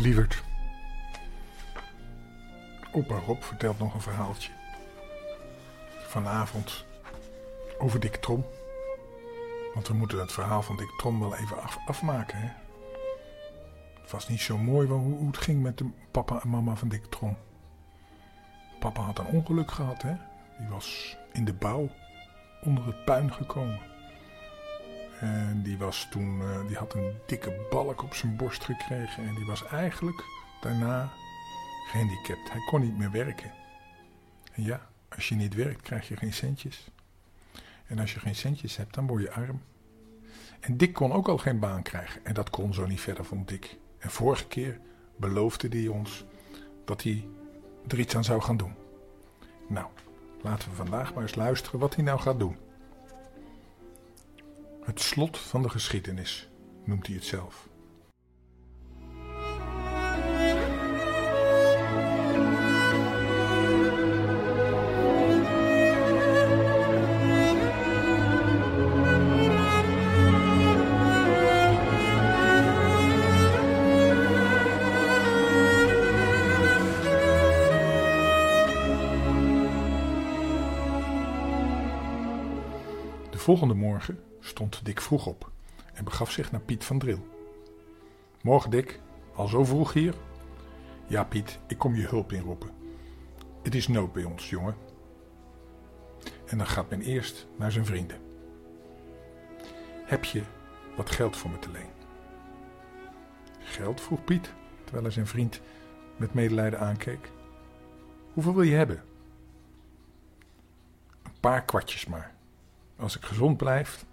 Hoi lieverd. Opa Rob vertelt nog een verhaaltje. Vanavond over Dick Trom. Want we moeten het verhaal van Dick Trom wel even af- afmaken. Hè? Het was niet zo mooi hoe het ging met de papa en mama van Dick Trom. Papa had een ongeluk gehad. Hè? Die was in de bouw onder het puin gekomen. En die, was toen, eh, die had een dikke balk op zijn borst gekregen. En die was eigenlijk daarna gehandicapt. Hij kon niet meer werken. En ja, als je niet werkt, krijg je geen centjes. En als je geen centjes hebt, dan word je arm. En Dick kon ook al geen baan krijgen. En dat kon zo niet verder, vond Dick. En vorige keer beloofde hij ons dat hij er iets aan zou gaan doen. Nou, laten we vandaag maar eens luisteren wat hij nou gaat doen. Het slot van de geschiedenis, noemt hij het zelf. Volgende morgen stond Dick vroeg op en begaf zich naar Piet van Dril. Morgen Dick, al zo vroeg hier? Ja Piet, ik kom je hulp inroepen. Het is nood bij ons, jongen. En dan gaat men eerst naar zijn vrienden. Heb je wat geld voor me te leen? Geld? vroeg Piet, terwijl hij zijn vriend met medelijden aankeek. Hoeveel wil je hebben? Een paar kwartjes maar. Als ik gezond blijf,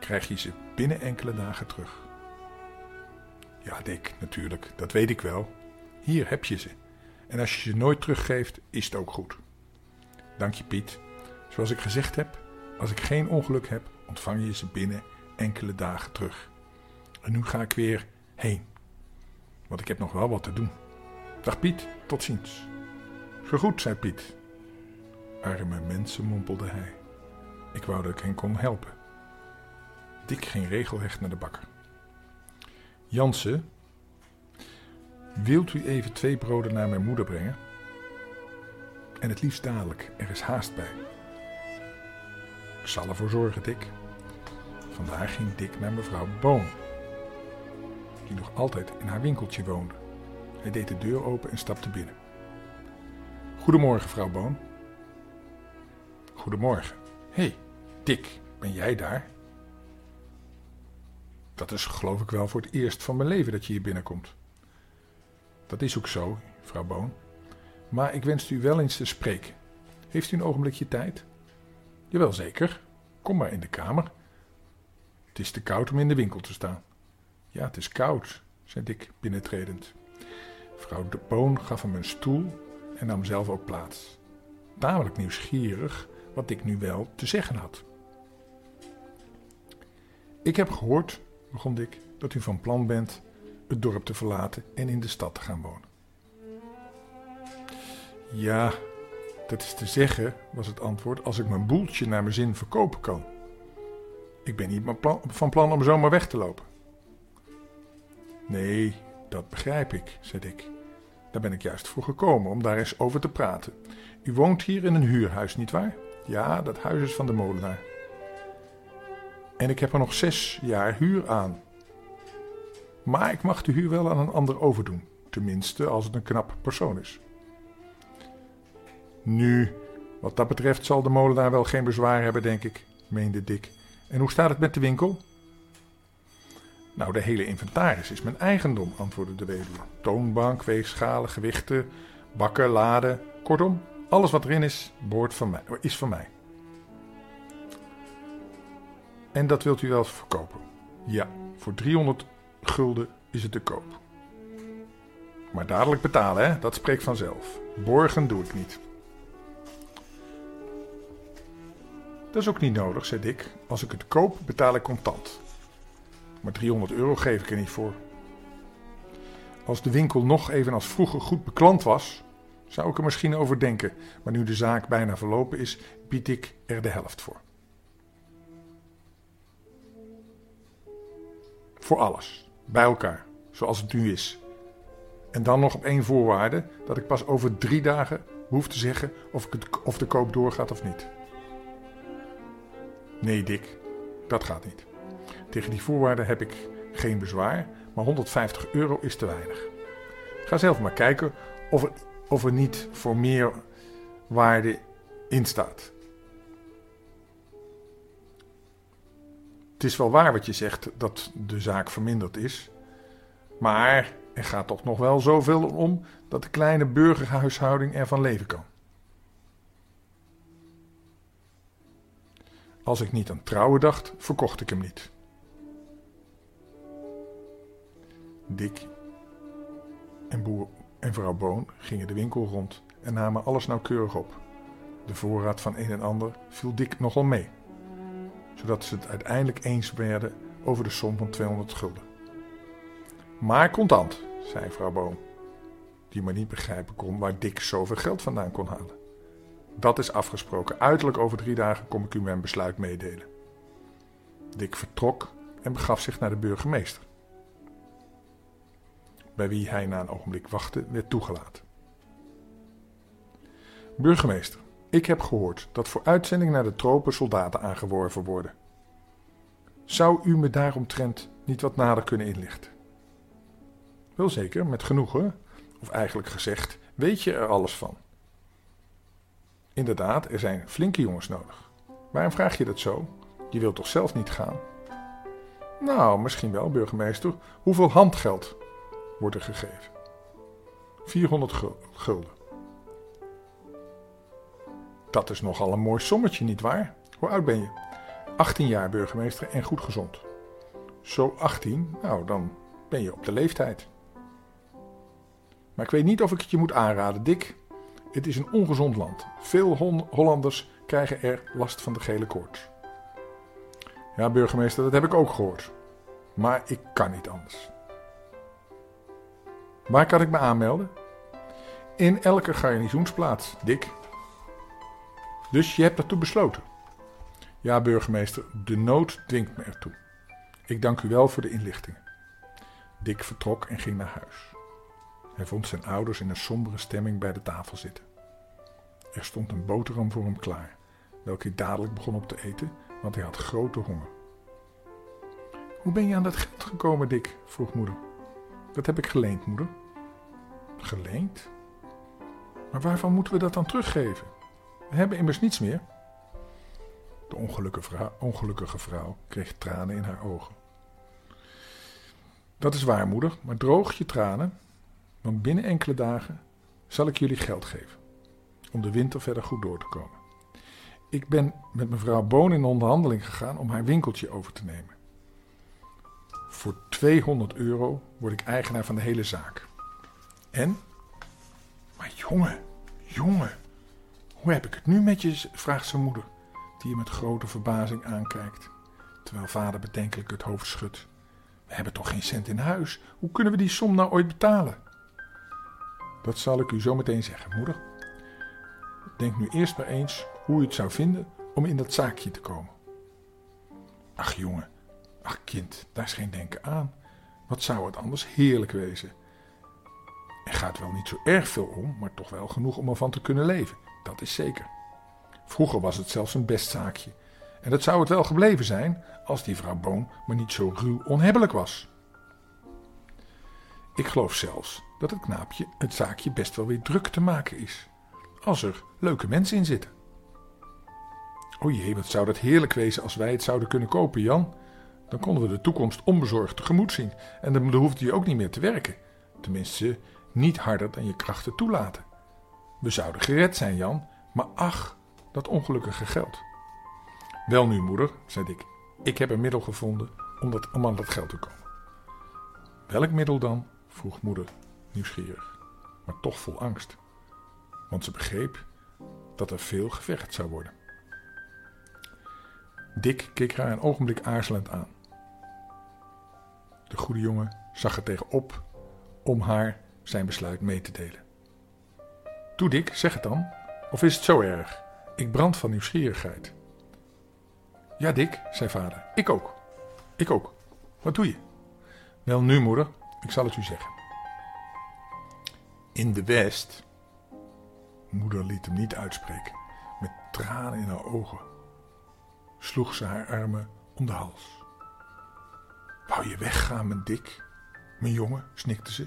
krijg je ze binnen enkele dagen terug. Ja, Dick, natuurlijk, dat weet ik wel. Hier heb je ze. En als je ze nooit teruggeeft, is het ook goed. Dank je, Piet. Zoals ik gezegd heb, als ik geen ongeluk heb, ontvang je ze binnen enkele dagen terug. En nu ga ik weer heen. Want ik heb nog wel wat te doen. Dag Piet, tot ziens. Zo goed, zei Piet. Arme mensen, mompelde hij. Ik wou dat ik hen kon helpen. Dick ging regelrecht naar de bakker. Jansen, wilt u even twee broden naar mijn moeder brengen? En het liefst dadelijk, er is haast bij. Ik zal ervoor zorgen, Dick. Vandaar ging Dick naar mevrouw Boon, die nog altijd in haar winkeltje woonde. Hij deed de deur open en stapte binnen. Goedemorgen, vrouw Boon. Goedemorgen. Hé, hey, Dick, ben jij daar? Dat is geloof ik wel voor het eerst van mijn leven dat je hier binnenkomt. Dat is ook zo, vrouw Boon. Maar ik wens u wel eens te spreken. Heeft u een ogenblikje tijd? Jawel, zeker. Kom maar in de kamer. Het is te koud om in de winkel te staan. Ja, het is koud, zei Dick binnentredend. Vrouw de Boon gaf hem een stoel en nam zelf ook plaats. Tamelijk nieuwsgierig wat Dick nu wel te zeggen had. Ik heb gehoord, begon Dick, dat u van plan bent het dorp te verlaten en in de stad te gaan wonen. Ja, dat is te zeggen, was het antwoord, als ik mijn boeltje naar mijn zin verkopen kan. Ik ben niet van plan om zomaar weg te lopen. Nee, dat begrijp ik, zei Dick. Daar ben ik juist voor gekomen, om daar eens over te praten. U woont hier in een huurhuis, nietwaar? Ja, dat huis is van de molenaar. En ik heb er nog zes jaar huur aan. Maar ik mag de huur wel aan een ander overdoen. Tenminste, als het een knap persoon is. Nu, wat dat betreft zal de molenaar wel geen bezwaar hebben, denk ik, meende Dick. En hoe staat het met de winkel? Nou, de hele inventaris is mijn eigendom, antwoordde de weduwe. Toonbank, weegschalen, gewichten, bakken, laden. Kortom, alles wat erin is, behoort van mij, is van mij. En dat wilt u wel verkopen? Ja, voor 300 gulden is het te koop. Maar dadelijk betalen, hè? dat spreekt vanzelf. Borgen doe ik niet. Dat is ook niet nodig, zei Dick. Als ik het koop, betaal ik contant. Maar 300 euro geef ik er niet voor. Als de winkel nog even als vroeger goed beklant was, zou ik er misschien over denken. Maar nu de zaak bijna verlopen is, bied ik er de helft voor. Voor alles, bij elkaar, zoals het nu is. En dan nog op één voorwaarde: dat ik pas over drie dagen hoef te zeggen of, ik het, of de koop doorgaat of niet. Nee, Dick, dat gaat niet. Tegen die voorwaarden heb ik geen bezwaar, maar 150 euro is te weinig. Ga zelf maar kijken of er, of er niet voor meer waarde in staat. Het is wel waar wat je zegt dat de zaak verminderd is, maar er gaat toch nog wel zoveel om dat de kleine burgerhuishouding ervan leven kan. Als ik niet aan trouwen dacht, verkocht ik hem niet. Dick en, en vrouw Boon gingen de winkel rond en namen alles nauwkeurig op. De voorraad van een en ander viel Dick nogal mee, zodat ze het uiteindelijk eens werden over de som van 200 gulden. Maar contant, zei vrouw Boom, die maar niet begrijpen kon waar Dick zoveel geld vandaan kon halen. Dat is afgesproken. Uiterlijk over drie dagen kom ik u mijn besluit meedelen. Dick vertrok en begaf zich naar de burgemeester, bij wie hij na een ogenblik wachtte werd toegelaten. Burgemeester, ik heb gehoord dat voor uitzending naar de tropen soldaten aangeworven worden. Zou u me daaromtrent niet wat nader kunnen inlichten? Wel zeker, met genoegen. Of eigenlijk gezegd, weet je er alles van? Inderdaad, er zijn flinke jongens nodig. Waarom vraag je dat zo? Je wilt toch zelf niet gaan? Nou, misschien wel, burgemeester. Hoeveel handgeld wordt er gegeven? 400 gulden. Dat is nogal een mooi sommetje, nietwaar? Hoe oud ben je? 18 jaar, burgemeester, en goed gezond. Zo 18, nou dan ben je op de leeftijd. Maar ik weet niet of ik het je moet aanraden, Dick. Het is een ongezond land. Veel Hollanders krijgen er last van de gele koorts. Ja, burgemeester, dat heb ik ook gehoord. Maar ik kan niet anders. Waar kan ik me aanmelden? In elke garnizoensplaats, Dick. Dus je hebt daartoe besloten? Ja, burgemeester, de nood dwingt me ertoe. Ik dank u wel voor de inlichtingen. Dick vertrok en ging naar huis. Hij vond zijn ouders in een sombere stemming bij de tafel zitten. Er stond een boterham voor hem klaar, welke hij dadelijk begon op te eten, want hij had grote honger. Hoe ben je aan dat geld gekomen, Dick? vroeg moeder. Dat heb ik geleend, moeder. Geleend? Maar waarvan moeten we dat dan teruggeven? Hebben immers niets meer. De ongelukkige vrouw, ongelukkige vrouw kreeg tranen in haar ogen. Dat is waar, moeder, maar droog je tranen want binnen enkele dagen zal ik jullie geld geven. Om de winter verder goed door te komen. Ik ben met mevrouw Boon in onderhandeling gegaan om haar winkeltje over te nemen. Voor 200 euro word ik eigenaar van de hele zaak. En? Maar jongen, jongen, hoe heb ik het nu met je? vraagt zijn moeder, die hem met grote verbazing aankijkt, terwijl vader bedenkelijk het hoofd schudt. We hebben toch geen cent in huis? Hoe kunnen we die som nou ooit betalen? Dat zal ik u zo meteen zeggen, moeder. Denk nu eerst maar eens hoe u het zou vinden om in dat zaakje te komen. Ach jongen, ach kind, daar is geen denken aan. Wat zou het anders heerlijk wezen? Er gaat wel niet zo erg veel om, maar toch wel genoeg om ervan te kunnen leven. Dat is zeker. Vroeger was het zelfs een best zaakje. En dat zou het wel gebleven zijn als die vrouw Boon maar niet zo ruw onhebbelijk was. Ik geloof zelfs dat het knaapje het zaakje best wel weer druk te maken is. Als er leuke mensen in zitten. O jee, wat zou dat heerlijk wezen als wij het zouden kunnen kopen, Jan. Dan konden we de toekomst onbezorgd tegemoet zien. En dan hoefde je ook niet meer te werken. Tenminste, niet harder dan je krachten toelaten. We zouden gered zijn, Jan. Maar ach, dat ongelukkige geld. Wel nu, moeder, zei ik. Ik heb een middel gevonden om, dat, om aan dat geld te komen. Welk middel dan? vroeg moeder nieuwsgierig, maar toch vol angst. Want ze begreep dat er veel gevecht zou worden. Dick keek haar een ogenblik aarzelend aan. De goede jongen zag er tegenop om haar zijn besluit mee te delen. Toe Dick, zeg het dan. Of is het zo erg? Ik brand van nieuwsgierigheid. Ja, Dick, zei vader. Ik ook. Ik ook. Wat doe je? Wel nu, moeder, ik zal het u zeggen. In de West. Moeder liet hem niet uitspreken. Met tranen in haar ogen sloeg ze haar armen om de hals. Wou je weggaan, mijn dik? Mijn jongen, snikte ze.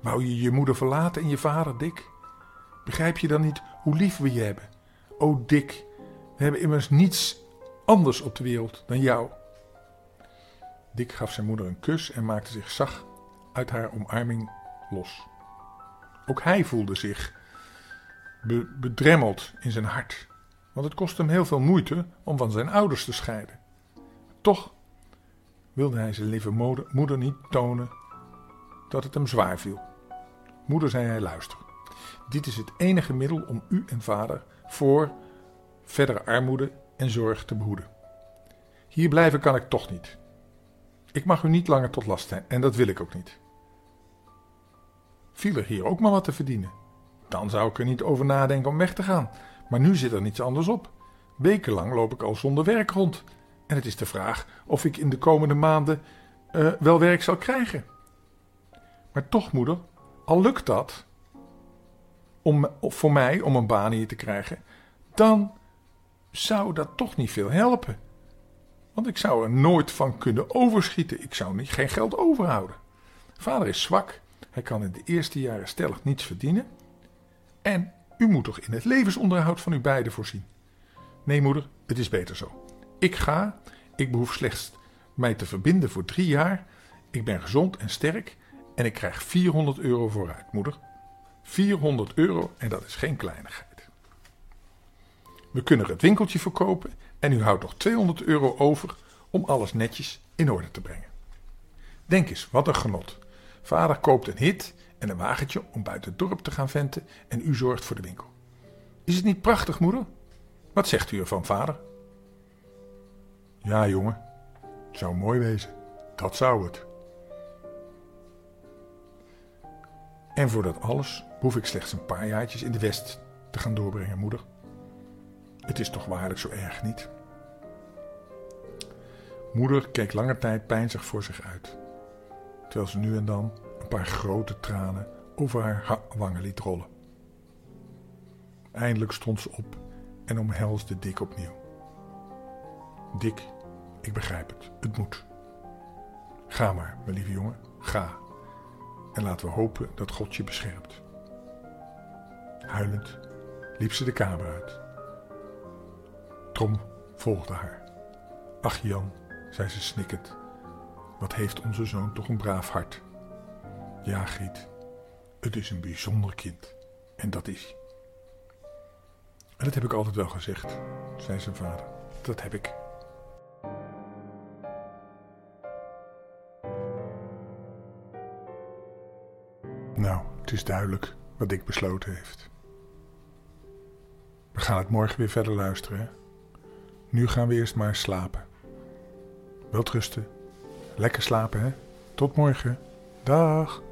Wou je je moeder verlaten en je vader, dik? Begrijp je dan niet hoe lief we je hebben? O, dik, we hebben immers niets anders op de wereld dan jou. Dick gaf zijn moeder een kus en maakte zich zacht uit haar omarming los. Ook hij voelde zich bedremmeld in zijn hart, want het kostte hem heel veel moeite om van zijn ouders te scheiden. Toch wilde hij zijn lieve moeder niet tonen dat het hem zwaar viel. Moeder zei hij: luister, dit is het enige middel om u en vader voor verdere armoede en zorg te behoeden. Hier blijven kan ik toch niet. Ik mag u niet langer tot last zijn en dat wil ik ook niet. Viel er hier ook maar wat te verdienen? Dan zou ik er niet over nadenken om weg te gaan. Maar nu zit er niets anders op. Wekenlang loop ik al zonder werk rond. En het is de vraag of ik in de komende maanden uh, wel werk zal krijgen. Maar toch, moeder, al lukt dat om, voor mij om een baan hier te krijgen, dan zou dat toch niet veel helpen. Want ik zou er nooit van kunnen overschieten. Ik zou niet, geen geld overhouden. Vader is zwak. Hij kan in de eerste jaren stellig niets verdienen. En u moet toch in het levensonderhoud van u beiden voorzien. Nee, moeder, het is beter zo. Ik ga. Ik behoef slechts mij te verbinden voor drie jaar. Ik ben gezond en sterk. En ik krijg 400 euro vooruit, moeder. 400 euro en dat is geen kleinigheid. We kunnen het winkeltje verkopen en u houdt nog 200 euro over om alles netjes in orde te brengen. Denk eens, wat een genot. Vader koopt een hit en een wagentje om buiten het dorp te gaan venten en u zorgt voor de winkel. Is het niet prachtig, moeder? Wat zegt u ervan, vader? Ja, jongen, het zou mooi wezen. Dat zou het. En voor dat alles hoef ik slechts een paar jaartjes in de West te gaan doorbrengen, moeder. Het is toch waarlijk zo erg niet? Moeder keek lange tijd pijnzig voor zich uit, terwijl ze nu en dan een paar grote tranen over haar wangen liet rollen. Eindelijk stond ze op en omhelsde Dick opnieuw. Dick, ik begrijp het, het moet. Ga maar, mijn lieve jongen, ga. En laten we hopen dat God je beschermt. Huilend liep ze de kamer uit. Tom volgde haar. Ach Jan, zei ze snikkend, wat heeft onze zoon toch een braaf hart. Ja, Griet, het is een bijzonder kind. En dat is. En dat heb ik altijd wel gezegd, zei zijn vader. Dat heb ik. Is duidelijk wat Dick besloten heeft. We gaan het morgen weer verder luisteren. Nu gaan we eerst maar slapen. Wilt rusten. Lekker slapen, hè? Tot morgen. Dag.